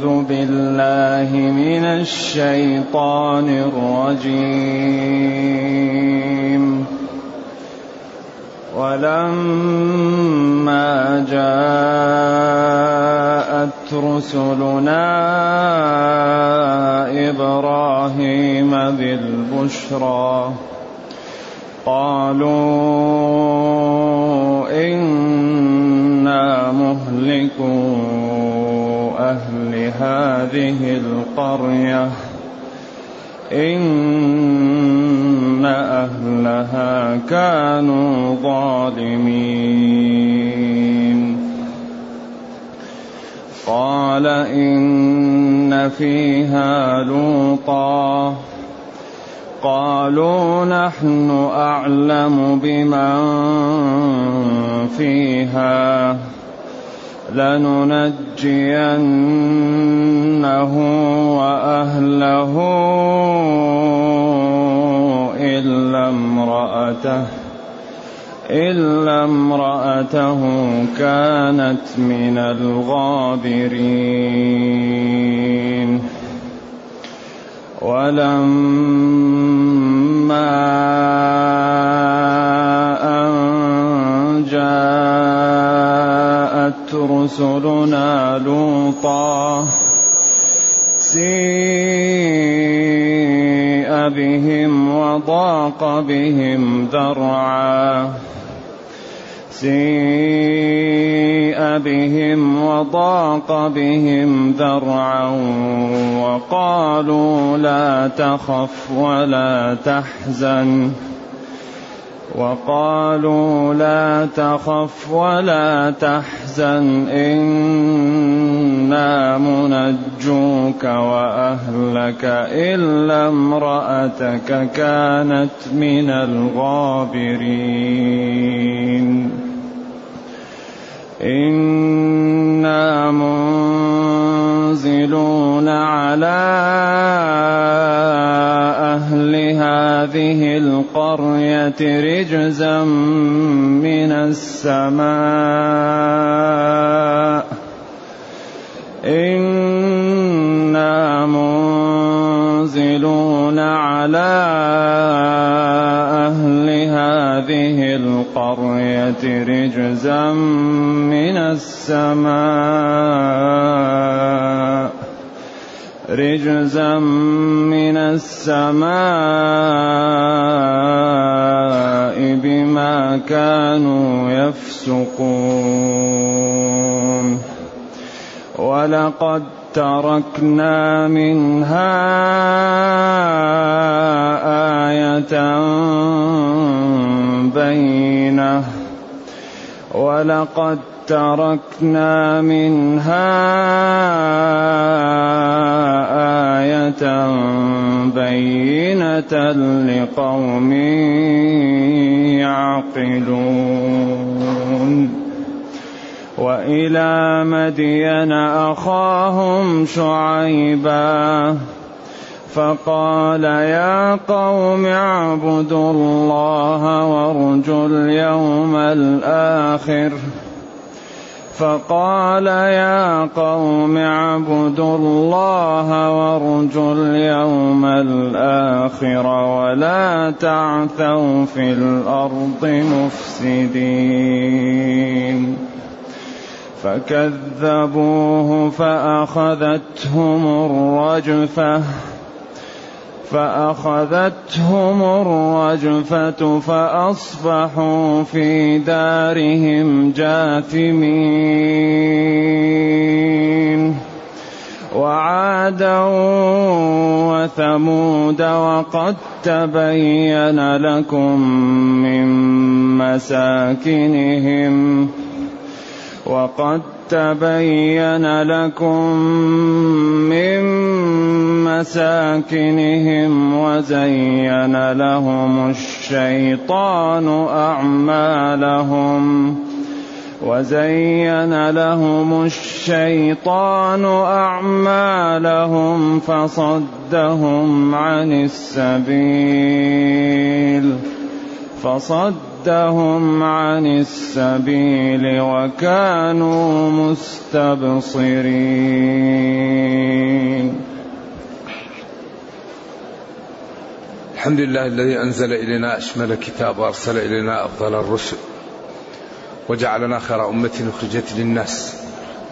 أعوذ بالله من الشيطان الرجيم. ولما جاءت رسلنا إبراهيم بالبشرى قالوا إنا مهلكون أهل هذه القرية إن أهلها كانوا ظالمين. قال إن فيها لوطا. قالوا نحن أعلم بمن فيها. لننجينه وأهله إلا امرأته إلا امرأته كانت من الغابرين. ولما رسلنا لوطا. سيء بهم وضاق بهم ذرعا. سيء بهم وضاق بهم ذرعا. وقالوا لا تخف ولا تحزن. وقالوا لا تخف ولا تحزن إنا منجوك وأهلك إلا امرأتك كانت من الغابرين. إنا منزلون على أهل هذه القرية رجزا من السماء. إنا منزلون على أهل هذه القرية رجزا من السماء. رجزا من السماء بما كانوا يفسقون. ولقد تركنا منها آية بينة. ولقد تركنا منها آية بينة لقوم يعقلون. وإلى مدين أخاهم شعيبا فقال يا قوم اعبدوا الله وارجوا اليوم الآخر. فقال يا قوم اعبدوا الله وارجوا اليوم الآخر ولا تعثوا في الأرض مفسدين. فكذبوه فأخذتهم الرجفة. فأخذتهم الرجفة فأصبحوا في دارهم جاثمين. وعادا وثمود وقد تبين لكم من مساكنهم. وقد تبين لكم من مساكنهم وزين لهم الشيطان أعمالهم وزين لهم الشيطان أعمالهم فصدهم عن السبيل فصدهم عن السبيل وكانوا مستبصرين الحمد لله الذي أنزل إلينا أشمل كتاب وأرسل إلينا أفضل الرسل وجعلنا خير أمة أخرجت للناس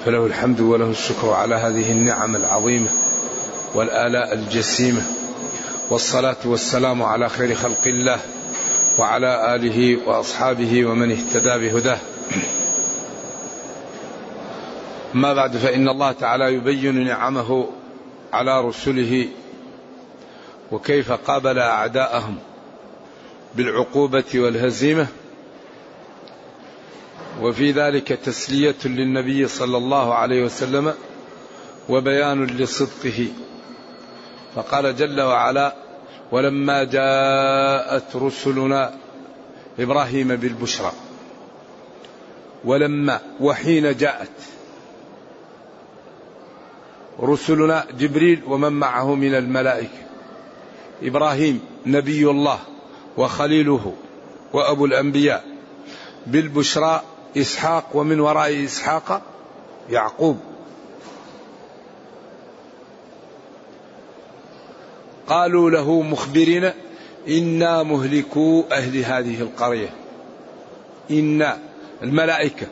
فله الحمد وله الشكر على هذه النعم العظيمة والآلاء الجسيمة والصلاة والسلام على خير خلق الله وعلى آله وأصحابه ومن اهتدى بهداه. أما بعد فإن الله تعالى يبين نعمه على رسله وكيف قابل أعداءهم بالعقوبة والهزيمة. وفي ذلك تسلية للنبي صلى الله عليه وسلم وبيان لصدقه. فقال جل وعلا ولما جاءت رسلنا إبراهيم بالبشرى ولما وحين جاءت رسلنا جبريل ومن معه من الملائكة إبراهيم نبي الله وخليله وأبو الأنبياء بالبشرى إسحاق ومن وراء إسحاق يعقوب. قالوا له مخبرين إنا مهلكو أهل هذه القرية. إنا الملائكة.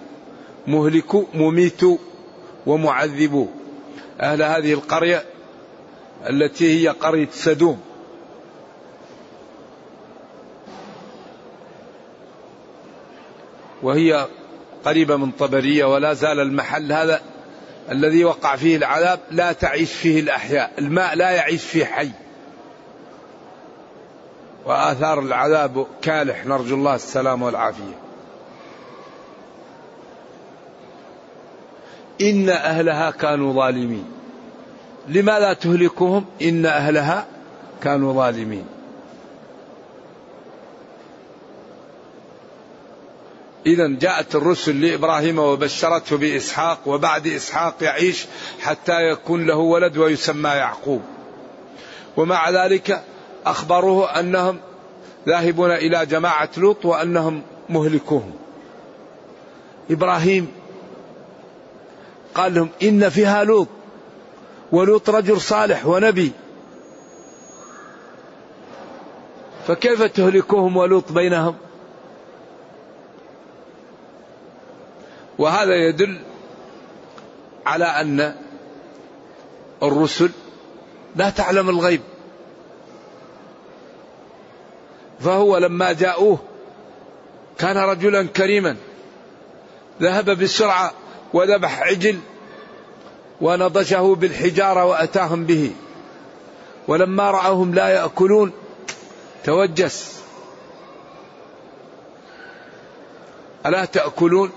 مهلكو مميتو ومعذبو. أهل هذه القرية التي هي قرية سدوم. وهي قريبة من طبرية ولا زال المحل هذا الذي وقع فيه العذاب لا تعيش فيه الأحياء. الماء لا يعيش فيه حي. وآثار العذاب كالح. نرجو الله السلام والعافية. إن أهلها كانوا ظالمين. لماذا تهلكهم؟ إن أهلها كانوا ظالمين. إذا جاءت الرسل لإبراهيم وبشرته بإسحاق وبعد إسحاق يعيش حتى يكون له ولد ويسمى يعقوب. ومع ذلك أخبروه أنهم ذاهبون إلى جماعة لوط وأنهم مهلكوهم. إبراهيم قال لهم إن فيها لوط ولوط رجل صالح ونبي. فكيف تهلكوهم ولوط بينهم؟ وهذا يدل على أن الرسل لا تعلم الغيب. فهو لما جاءوه كان رجلا كريما ذهب بسرعة وذبح عجل ونضشه بالحجارة وأتاهم به. ولما رآهم لا يأكلون توجس. ألا تأكلون؟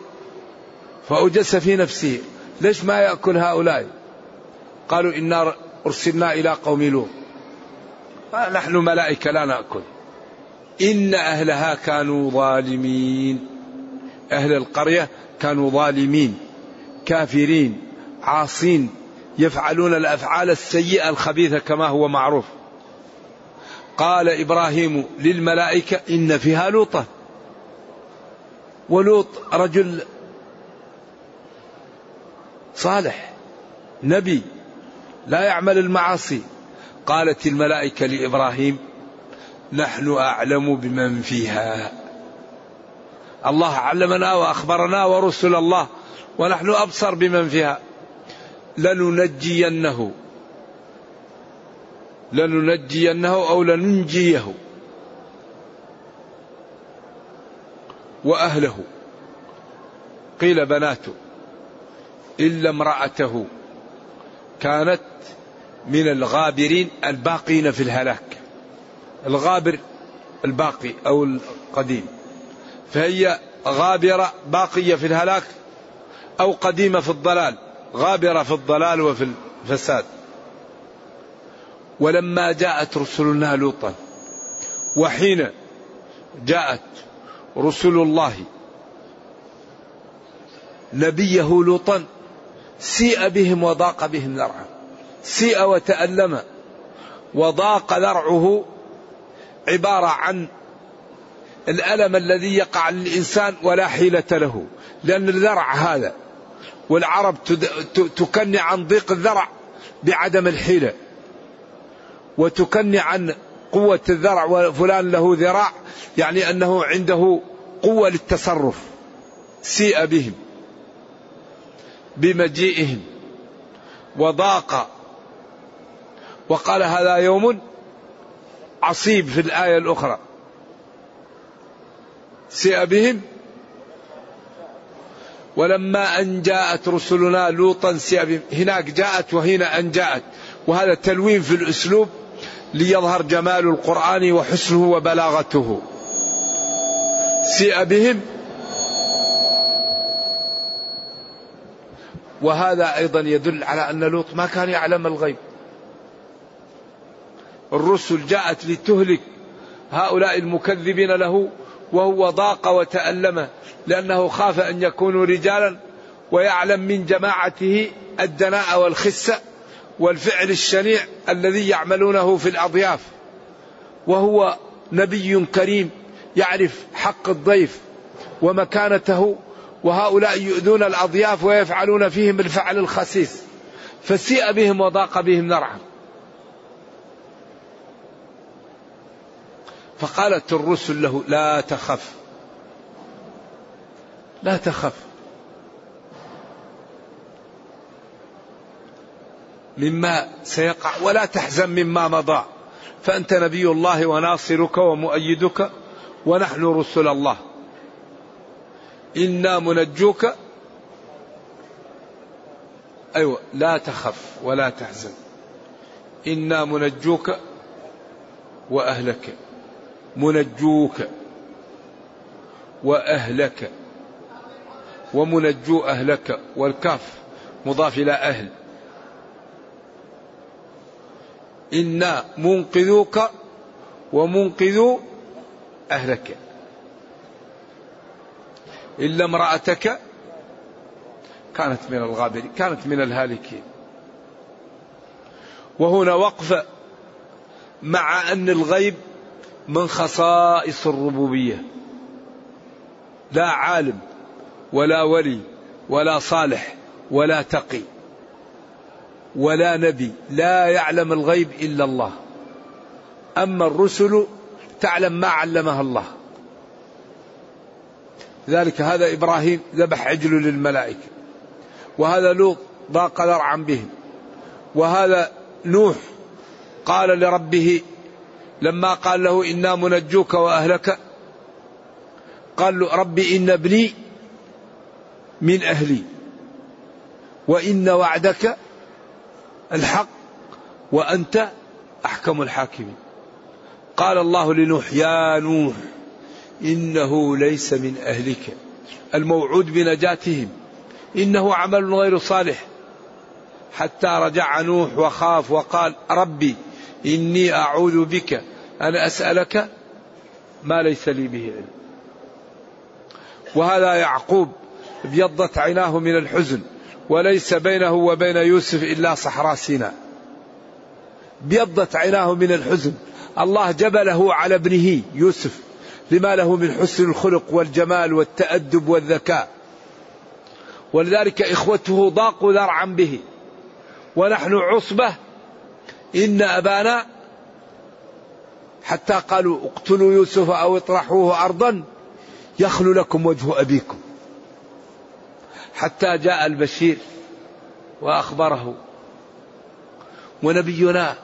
فأوجس في نفسه ليش ما يأكل هؤلاء؟ قالوا إنا أرسلنا إلى قوم لوط. نحن ملائكة لا نأكل. إن أهلها كانوا ظالمين. أهل القرية كانوا ظالمين كافرين عاصين يفعلون الأفعال السيئة الخبيثة كما هو معروف. قال إبراهيم للملائكة إن فيها لوطا ولوط رجل صالح نبي لا يعمل المعاصي. قالت الملائكة لإبراهيم نحن أعلم بمن فيها. الله علمنا وأخبرنا ورسل الله ونحن أبصر بمن فيها. لننجينه. لننجينه أو لننجيه. وأهله. قيل بناته. إلا امرأته كانت من الغابرين الباقين في الهلاك. الغابر الباقي أو القديم. فهي غابرة باقية في الهلاك أو قديمة في الضلال غابرة في الضلال وفي الفساد. ولما جاءت رسلنا لوطا وحين جاءت رسل الله نبيه لوطا سيء بهم وضاق بهم ذرعا سيء وتألم. وضاق ذرعه عبارة عن الألم الذي يقع للإنسان ولا حيلة له. لأن الذرع هذا والعرب تكني عن ضيق الذرع بعدم الحيلة. وتكني عن قوة الذرع وفلان له ذراع يعني أنه عنده قوة للتصرف. سيء بهم. بمجيئهم وضاق. وقال هذا يوم عصيب في الآية الأخرى. سيء بهم. ولما أن جاءت رسلنا لوطا سيء بهم. هناك جاءت وهنا أن جاءت. وهذا تلوين في الأسلوب ليظهر جمال القرآن وحسنه وبلاغته. سيء بهم. وهذا أيضا يدل على أن لوط ما كان يعلم الغيب. الرسل جاءت لتهلك هؤلاء المكذبين له وهو ضاق وتألم لأنه خاف أن يكونوا رجالا ويعلم من جماعته الدناء والخسة والفعل الشنيع الذي يعملونه في الأضياف. وهو نبي كريم يعرف حق الضيف ومكانته وهؤلاء يؤذون الأضياف ويفعلون فيهم الفعل الخسيس. فسيء بهم وضاق بهم ذرعا. فقالت الرسل له لا تخف. لا تخف. مما سيقع ولا تحزن مما مضى. فأنت نبي الله وناصرك ومؤيدك ونحن رسل الله. إنا منجوك. أيوة لا تخف ولا تحزن. إنا منجوك وأهلك. منجوك وأهلك. ومنجو أهلك. والكاف مضاف إلى أهل. إنا منقذوك ومنقذو أهلك. إلا امرأتك كانت من الغابرين كانت من الهالكين. وهنا وقفة مع أن الغيب من خصائص الربوبية. لا عالم ولا ولي ولا صالح ولا تقي ولا نبي لا يعلم الغيب إلا الله. أما الرسل تعلم ما علمها الله. ذلك هذا إبراهيم ذبح عجل للملائكة. وهذا لوط ضاق ذرعا بهم. وهذا نوح قال لربه لما قال له إنا منجوك وأهلك قال له ربي إن ابني من أهلي وإن وعدك الحق وأنت أحكم الحاكمين. قال الله لنوح يا نوح إنه ليس من أهلك. الموعود بنجاتهم. إنه عمل غير صالح. حتى رجع نوح وخاف وقال ربي إني أعوذ بك أن أسألك ما ليس لي به علم. وهذا يعقوب ابيضت عيناه من الحزن. وليس بينه وبين يوسف إلا صحراء سيناء. ابيضت عيناه من الحزن. الله جبله على ابنه يوسف. لما له من حسن الخلق والجمال والتأدب والذكاء. ولذلك إخوته ضاقوا ذرعا به. ونحن عصبة. إن أبانا حتى قالوا اقتلوا يوسف أو اطرحوه أرضا يخلو لكم وجه أبيكم. حتى جاء البشير وأخبره. ونبينا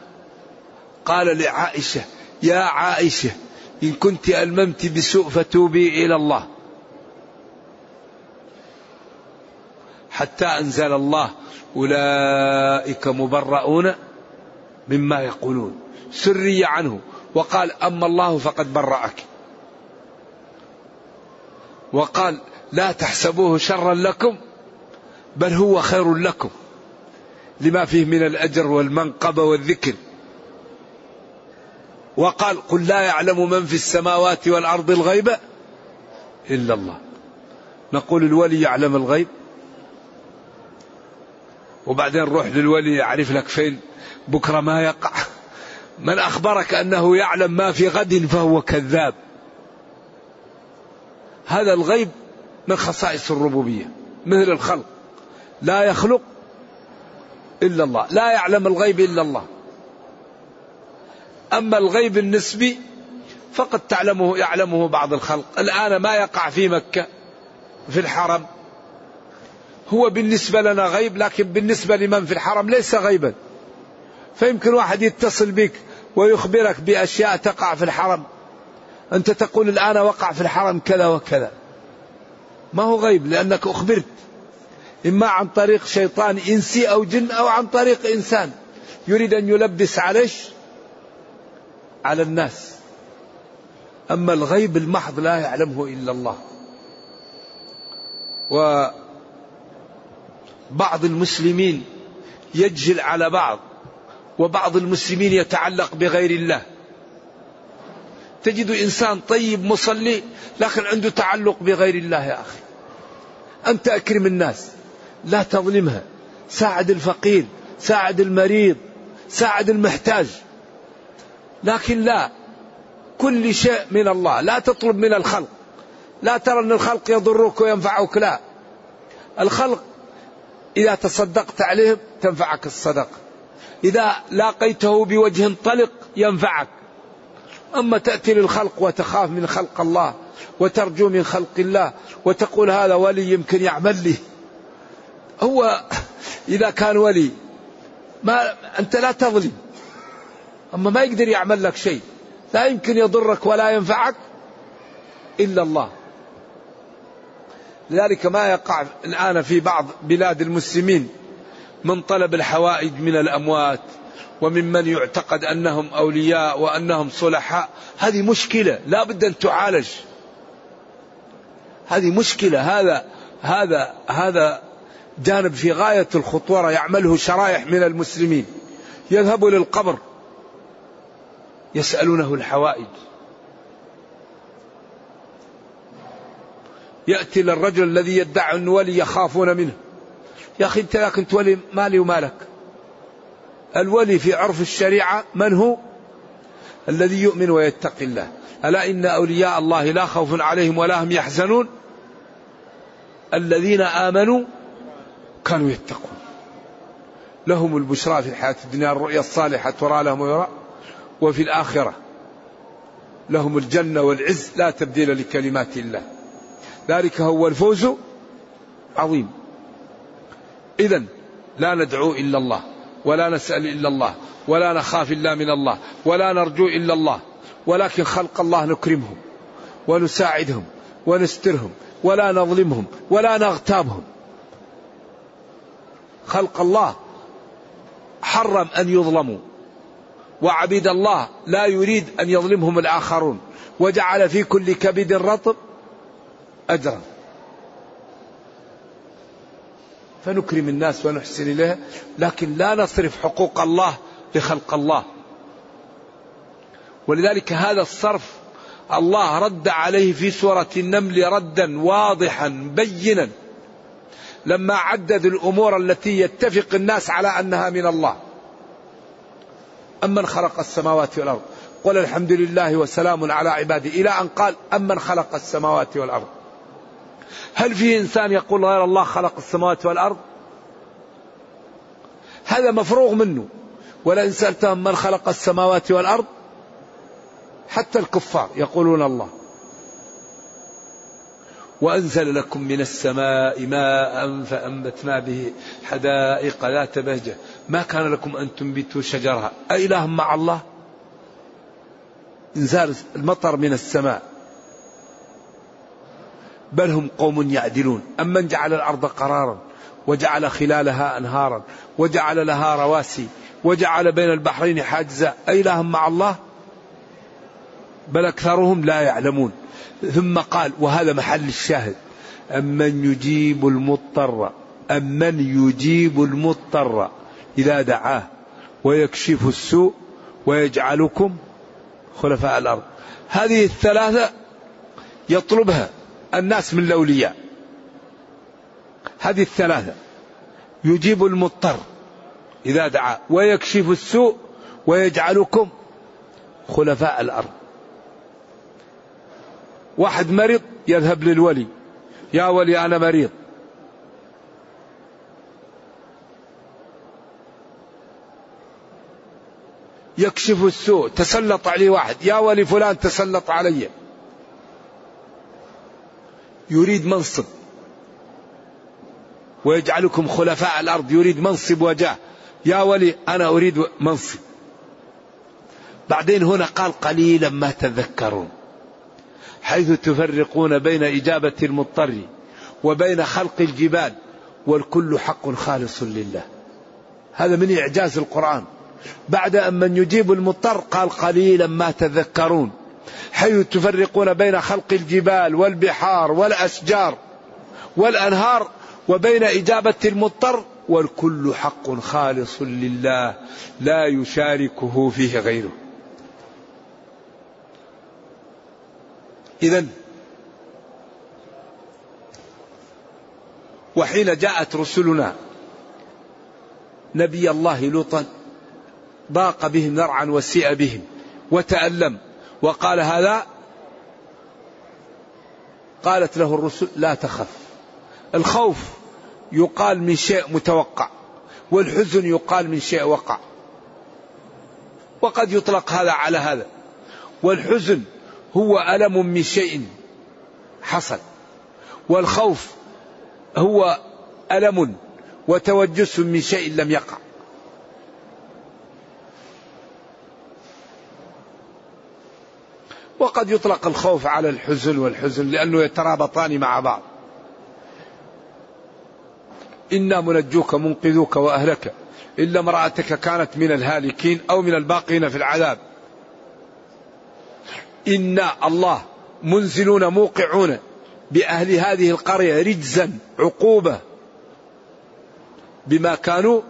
قال لعائشة يا عائشة إن كنت ألممت بسوء فتوبي إلى الله. حتى أنزل الله أولئك مبرؤون مما يقولون. سري عنه وقال أما الله فقد برأك. وقال لا تحسبوه شرا لكم بل هو خير لكم. لما فيه من الأجر والمنقبة والذكر. وقال قل لا يعلم من في السماوات والأرض الغيب إلا الله. نقول الولي يعلم الغيب. وبعدين روح للولي يعرف لك فين. بكرة ما يقع. من أخبرك أنه يعلم ما في غد فهو كذاب. هذا الغيب من خصائص الربوبية مثل الخلق. لا يخلق إلا الله. لا يعلم الغيب إلا الله. أما الغيب النسبي فقد تعلمه يعلمه بعض الخلق. الآن ما يقع في مكة في الحرم. هو بالنسبة لنا غيب لكن بالنسبة لمن في الحرم ليس غيبا. فيمكن واحد يتصل بك ويخبرك بأشياء تقع في الحرم. أنت تقول الآن وقع في الحرم كذا وكذا. ما هو غيب لأنك أخبرت. إما عن طريق شيطان إنسي أو جن أو عن طريق إنسان. يريد أن يلبس عليش على الناس. أما الغيب المحض لا يعلمه إلا الله. وبعض المسلمين يجهل على بعض وبعض المسلمين يتعلق بغير الله. تجد إنسان طيب مصلي لكن عنده تعلق بغير الله يا أخي. أنت أكرم الناس لا تظلمها. ساعد الفقير ساعد المريض ساعد المحتاج. لكن لا. كل شيء من الله. لا تطلب من الخلق. لا ترى أن الخلق يضرك وينفعك. لا. الخلق إذا تصدقت عليهم تنفعك الصدقة إذا لاقيته بوجه طلق ينفعك. أما تأتي للخلق وتخاف من خلق الله وترجو من خلق الله وتقول هذا ولي يمكن يعمل لي. هو إذا كان ولي ما أنت لا تظلم. أما ما يقدر يعمل لك شيء لا يمكن يضرك ولا ينفعك إلا الله. لذلك ما يقع الآن في بعض بلاد المسلمين من طلب الحوائج من الأموات وممن يعتقد أنهم أولياء وأنهم صلحاء. هذه مشكلة لا بد أن تعالج. هذه مشكلة هذا هذا هذا جانب في غاية الخطورة يعمله شرائح من المسلمين. يذهبوا للقبر يسألونه الحوائج. يأتي للرجل الذي يدعي أنه ولي يخافون منه. يا أخي أنت كنت ولي مالي ومالك. الولي في عرف الشريعة من هو؟ الذي يؤمن ويتقي الله. ألا إن أولياء الله لا خوف عليهم ولا هم يحزنون؟ الذين آمنوا كانوا يتقون. لهم البشرى في الحياة الدنيا الرؤيا الصالحة ترى لهم ويرى. وفي الآخرة لهم الجنة والعز لا تبديل لكلمات الله. ذلك هو الفوز عظيم. إذا لا ندعو إلا الله ولا نسأل إلا الله ولا نخاف إلا من الله ولا نرجو إلا الله ولكن خلق الله نكرمهم ونساعدهم ونسترهم ولا نظلمهم ولا نغتابهم. خلق الله حرم أن يظلموا. وعبيد الله لا يريد أن يظلمهم الآخرون. وجعل في كل كبد رطب أجرا. فنكرم الناس ونحسن إليها لكن لا نصرف حقوق الله لخلق الله. ولذلك هذا الصرف الله رد عليه في سورة النمل ردا واضحا بينا. لما عدد الأمور التي يتفق الناس على أنها من الله. أمن خلق السماوات والأرض؟ قل الحمد لله وسلام على عباده إلى أن قال أمن خلق السماوات والأرض. هل في إنسان يقول غير الله خلق السماوات والأرض؟ هذا مفروغ منه. ولئن سألتهم من خلق السماوات والأرض حتى الكفار يقولون الله. وأنزل لكم من السماء ماء فأنبتنا به حدائق ذات بهجة. ما كان لكم أن تنبتوا شجرها. أإله مع الله؟ إنزال المطر من السماء. بل هم قوم يعدلون. أمن جعل الأرض قرارا وجعل خلالها أنهارا وجعل لها رواسي وجعل بين البحرين حاجزا؟ أإله مع الله؟ بل أكثرهم لا يعلمون. ثم قال وهذا محل الشاهد. أمن يجيب المضطر؟ أمن يجيب المضطر؟ إذا دعاه ويكشف السوء ويجعلكم خلفاء الأرض. هذه الثلاثة يطلبها الناس من الأولياء. هذه الثلاثة يجيب المضطر إذا دعا ويكشف السوء ويجعلكم خلفاء الأرض. واحد مريض يذهب للولي. يا ولي أنا مريض. يكشف السوء تسلط عليه واحد يا ولي فلان تسلط علي. يريد منصب. ويجعلكم خلفاء الأرض يريد منصب وجاه. يا ولي أنا أريد منصب. بعدين هنا قال قليلا ما تذكرون. حيث تفرقون بين إجابة المضطر وبين خلق الجبال والكل حق خالص لله. هذا من إعجاز القرآن. بعد أن من يجيب المضطر قال قليلا ما تذكرون حيث تفرقون بين خلق الجبال والبحار والأشجار والأنهار وبين إجابة المضطر والكل حق خالص لله لا يشاركه فيه غيره. إذا وحين جاءت رسلنا نبي الله لوطا ضاق بهم ذرعا وسيء بهم وتألم وقال هذا قالت له الرسل لا تخف. الخوف يقال من شيء متوقع والحزن يقال من شيء وقع. وقد يطلق هذا على هذا. والحزن هو ألم من شيء حصل. والخوف هو ألم وتوجس من شيء لم يقع. وقد يطلق الخوف على الحزن والحزن لأنه يترابطان مع بعض. إنا منجوك منقذوك وأهلك. إلا امرأتك كانت من الهالكين أو من الباقين في العذاب. إنا الله منزلون موقعون بأهل هذه القرية رجزا عقوبة بما كانوا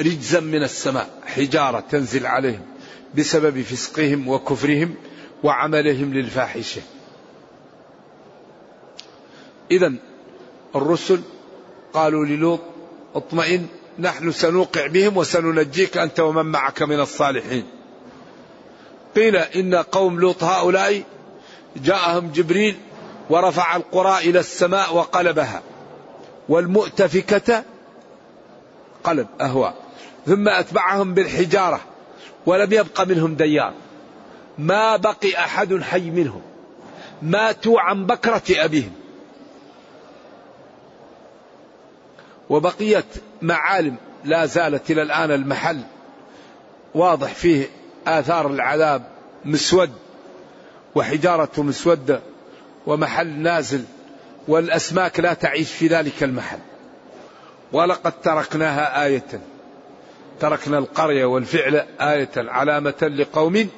رجزا من السماء حجارة تنزل عليهم. بسبب فسقهم وكفرهم وعملهم للفاحشة. إذا الرسل قالوا للوط اطمئن نحن سنوقع بهم وسننجيك أنت ومن معك من الصالحين. قيل إن قوم لوط هؤلاء جاءهم جبريل ورفع القرى إلى السماء وقلبها والمؤتفكة قلب أهواء ثم أتبعهم بالحجارة. ولم يبق منهم ديار. ما بقي أحد حي منهم. ماتوا عن بكرة أبيهم. وبقيت معالم لا زالت إلى الآن المحل. واضح فيه آثار العذاب مسود وحجارة مسودة ومحل نازل والأسماك لا تعيش في ذلك المحل. ولقد تركناها آية. تركنا القرية والفعل آية علامة لقوم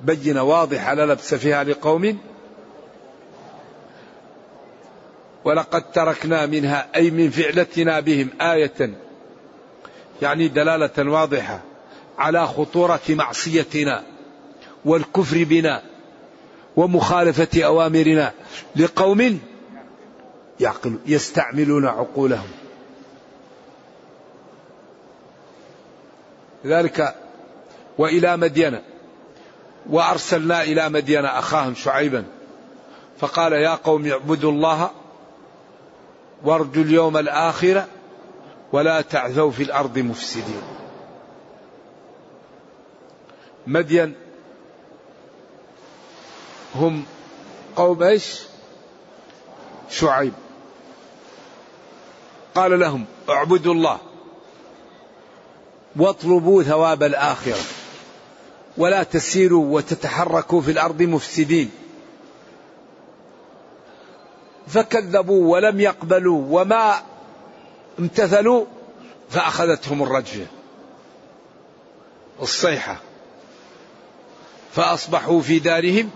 بينة واضحة لا لبس فيها لقوم ولقد تركنا منها أي من فعلتنا بهم آية يعني دلالة واضحة على خطورة معصيتنا والكفر بنا ومخالفة أوامرنا لقوم يعقل يستعملون عقولهم. ذلك وإلى مدين وأرسلنا إلى مدين أخاهم شعيبا فقال يا قوم اعبدوا الله وارجوا اليوم الآخر ولا تعثوا في الأرض مفسدين. مدين هم قوم إيش؟ شعيب. قال لهم اعبدوا الله واطلبوا ثواب الآخرة. ولا تسيروا وتتحركوا في الأرض مفسدين. فكذبوا ولم يقبلوا وما امتثلوا فأخذتهم الرجفة. الصيحة. فأصبحوا في دارهم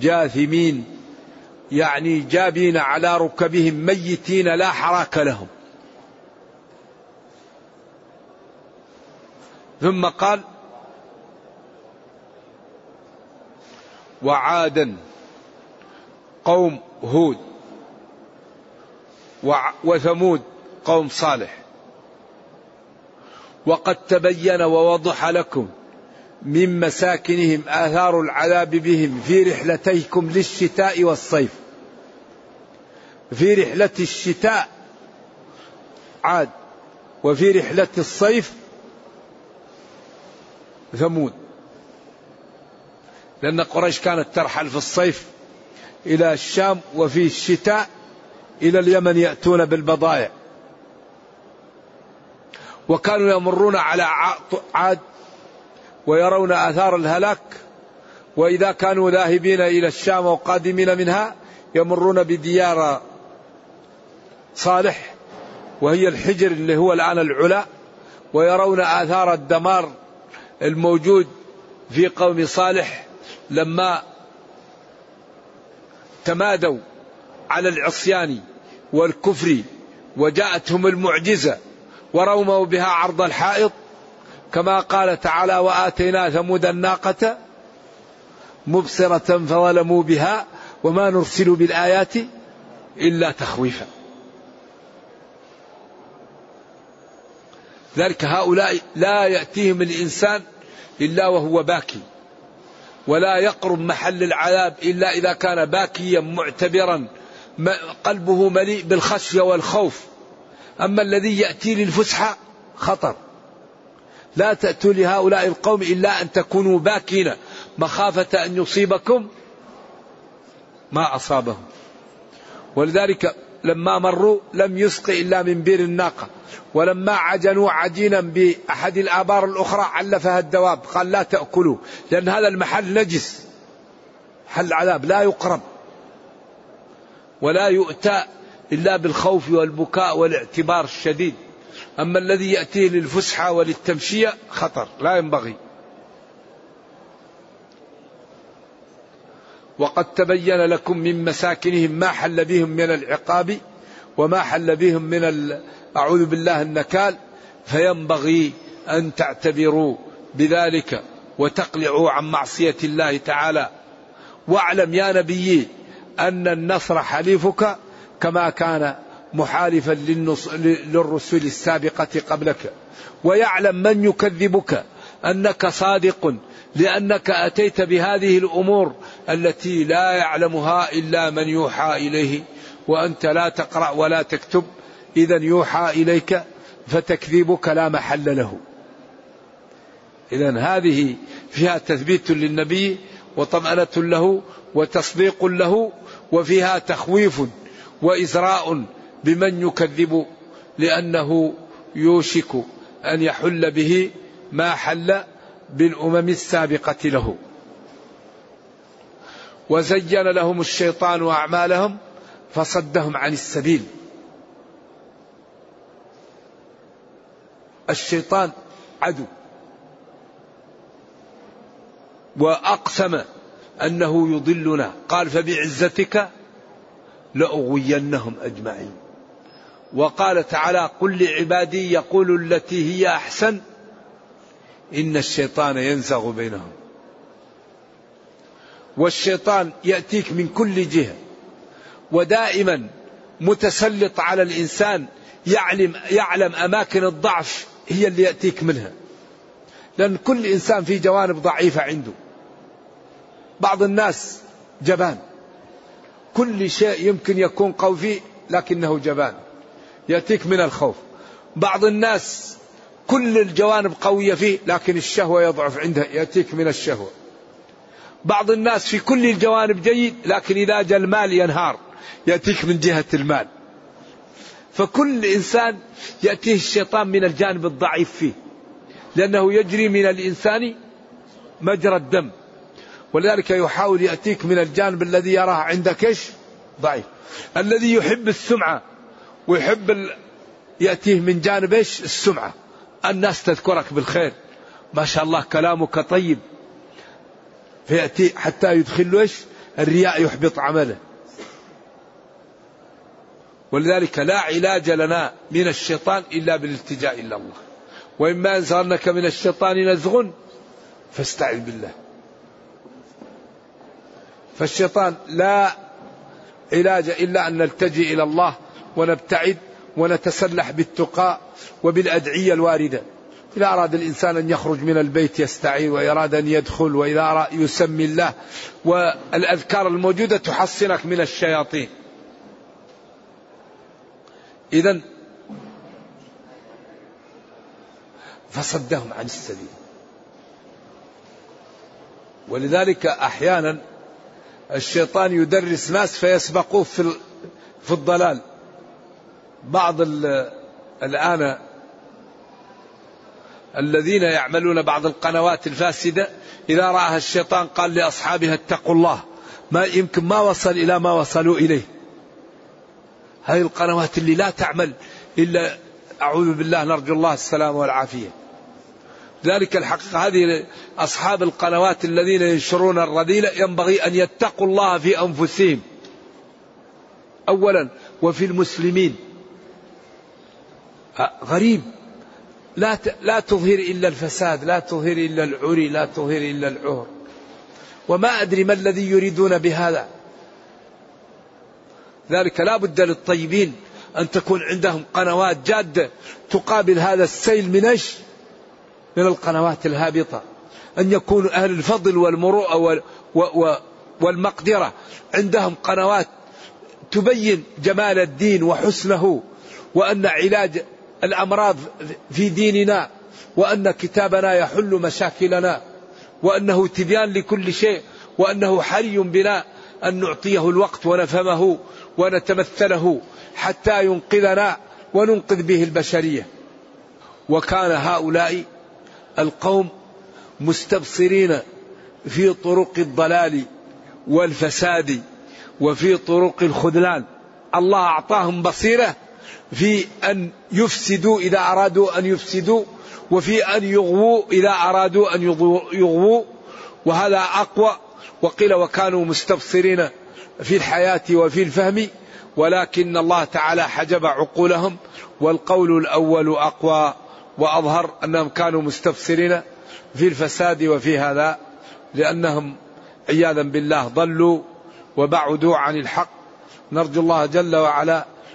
جاثمين يعني جابين على ركبهم ميتين لا حراك لهم. ثم قال وعادا قوم هود وثمود قوم صالح. وقد تبين ووضح لكم من مساكنهم آثار العذاب بهم في رحلتيكم للشتاء والصيف. في رحلة الشتاء عاد وفي رحلة الصيف ثمود. لأن قريش كانت ترحل في الصيف إلى الشام وفي الشتاء إلى اليمن يأتون بالبضائع. وكانوا يمرون على عاد ويرون آثار الهلاك. وإذا كانوا ذاهبين إلى الشام وقادمين منها يمرون بديار صالح. وهي الحجر اللي هو الآن العلا. ويرون آثار الدمار الموجود في قوم صالح لما تمادوا على العصيان والكفر وجاءتهم المعجزة ورموا بها عرض الحائط كما قال تعالى وآتينا ثمود الناقة مبصرة فظلموا بها وما نرسل بالآيات إلا تخويفا. ذلك هؤلاء لا يأتيهم الإنسان إلا وهو باكي ولا يقرب محل العذاب إلا إذا كان باكيا معتبرا قلبه مليء بالخشية والخوف. أما الذي يأتي للفسحة خطر. لا تأتوا لهؤلاء القوم إلا أن تكونوا باكين مخافة أن يصيبكم ما أصابهم. ولذلك لما مروا لم يسق إلا من بير الناقة. ولما عجنوا عجينا بأحد الآبار الأخرى علفها الدواب. قال لا تأكلوا لأن هذا المحل نجس. حل عذاب لا يقرب. ولا يؤتى إلا بالخوف والبكاء والاعتبار الشديد. أما الذي يأتيه للفسحة وللتمشية خطر لا ينبغي. وقد تبين لكم من مساكنهم ما حل بهم من العقاب وما حل بهم من أعوذ بالله النكال. فينبغي أن تعتبروا بذلك وتقلعوا عن معصية الله تعالى. واعلم يا نبي أن النصر حليفك كما كان محالفا للرسل السابقة قبلك. ويعلم من يكذبك أنك صادق لأنك أتيت بهذه الأمور التي لا يعلمها إلا من يوحى إليه وأنت لا تقرأ ولا تكتب إذا يوحى إليك فتكذيبك لا محل له. إذا هذه فيها تثبيت للنبي وطمأنة له وتصديق له وفيها تخويف وإزراء بمن يكذب لأنه يوشك أن يحل به ما حل بالأمم السابقة له. وزين لهم الشيطان أعمالهم فصدهم عن السبيل. الشيطان عدو. وأقسم أنه يضلنا. قال فبعزتك لأغوينهم أجمعين. وقال تعالى قل لعبادي يقول التي هي أحسن إن الشيطان ينزغ بينهم. والشيطان يأتيك من كل جهة. ودائما متسلط على الإنسان يعلم, يعلم أماكن الضعف هي اللي يأتيك منها. لأن كل إنسان في جوانب ضعيفة عنده. بعض الناس جبان. كل شيء يمكن يكون قوي فيه لكنه جبان. يأتيك من الخوف. بعض الناس كل الجوانب قوية فيه لكن الشهوة يضعف عنده. يأتيك من الشهوة. بعض الناس في كل الجوانب جيد لكن إذا جاء المال ينهار يأتيك من جهة المال. فكل إنسان يأتيه الشيطان من الجانب الضعيف فيه لأنه يجري من الإنسان مجرى الدم. ولذلك يحاول يأتيك من الجانب الذي يراه عندك إيش ضعيف. الذي يحب السمعة ويحب ال... يأتيه من جانب إيش؟ السمعة. الناس تذكرك بالخير. ما شاء الله كلامك طيب. فيأتي حتى يدخل له الرياء يحبط عمله. ولذلك لا علاج لنا من الشيطان إلا بالالتجاء إلى الله. وإما ينزغنك من الشيطان نزغ فاستعذ بالله. فالشيطان لا علاج إلا أن نلتجئ إلى الله ونبتعد ونتسلح بالتقاء وبالأدعية الواردة. إذا أراد الإنسان أن يخرج من البيت يستعين وإراد أن يدخل وإذا أراد يسمي الله والأذكار الموجودة تحصنك من الشياطين. إذا فصدهم عن السبيل. ولذلك أحيانا الشيطان يدرس ناس فيسبقوه في في الضلال. بعض الآن الذين يعملون بعض القنوات الفاسدة إذا رآها الشيطان قال لأصحابها اتقوا الله ما يمكن ما وصل إلى ما وصلوا إليه. هذه القنوات اللي لا تعمل إلا أعوذ بالله نرجو الله السلامة والعافية. ذلك الحقيقة. هذه أصحاب القنوات الذين ينشرون الرذيلة ينبغي أن يتقوا الله في أنفسهم. أولا وفي المسلمين. غريب. لا لا تظهر إلا الفساد، لا تظهر إلا العري، لا تظهر إلا العهر. وما أدري ما الذي يريدون بهذا. ذلك لا بد للطيبين أن تكون عندهم قنوات جادة تقابل هذا السيل من إيش؟ من القنوات الهابطة. أن يكونوا أهل الفضل والمروءة والمقدرة عندهم قنوات تبين جمال الدين وحسنه وأن علاج الأمراض في ديننا وأن كتابنا يحل مشاكلنا وأنه تبيان لكل شيء وأنه حري بنا أن نعطيه الوقت ونفهمه ونتمثله حتى ينقذنا وننقذ به البشرية. وكان هؤلاء القوم مستبصرين في طرق الضلال والفساد وفي طرق الخذلان الله أعطاهم بصيرة في أن يفسدوا إذا أرادوا أن يفسدوا وفي أن يغووا إذا أرادوا أن يغووا. وهذا أقوى. وقيل وكانوا مستبصرين في الحياة وفي الفهم ولكن الله تعالى حجب عقولهم والقول الأول أقوى. وأظهر أنهم كانوا مستبصرين في الفساد وفي هذا لأنهم عياذا بالله ضلوا وبعدوا عن الحق. نرجو الله جل وعلا